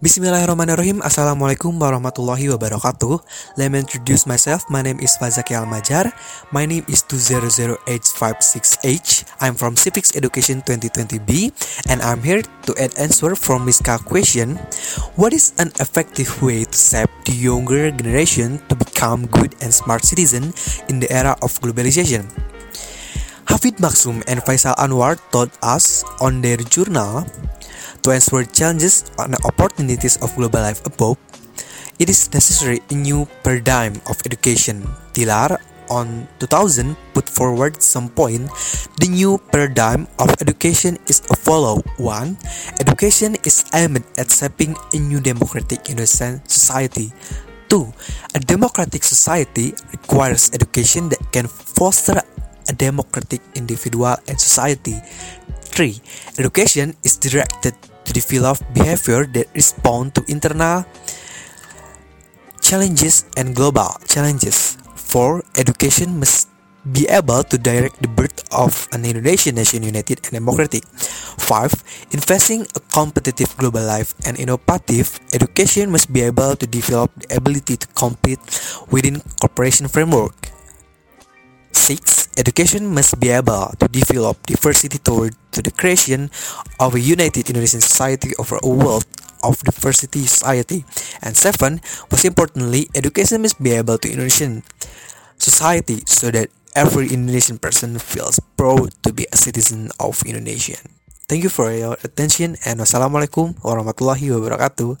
Bismillahirrahmanirrahim. Assalamualaikum warahmatullahi wabarakatuh. Let me introduce myself. My name is Fazaki Almajar. My name is 200H56H I'm from Civics Education 2020B And I'm here to add answer from Miska question. What is an effective way to shape the younger generation To become good and smart citizen In the era of globalization? Hafid Maksum and Faisal Anwar told us on their journal to answer challenges and opportunities of global life above, it is necessary a new paradigm of education. Tilaar on 2000 put forward some point. The new paradigm of education is a follow. 1. Education is aimed at shaping a new democratic innocent society. 2. A democratic society requires education that can foster a democratic individual and society. 3. Education is directed to develop behavior that respond to internal challenges and global challenges. 4. Education must be able to direct the birth of an Indonesian nation united and democratic. 5. Investing a competitive global life and innovative education must be able to develop the ability to compete within corporation framework. 6. Education must be able to develop diversity toward to the creation of a united Indonesian society over a world of diversity society. And seven, most importantly, education must be able to Indonesian society so that every Indonesian person feels proud to be a citizen of Indonesia. Thank you for your attention and wassalamualaikum warahmatullahi wabarakatuh.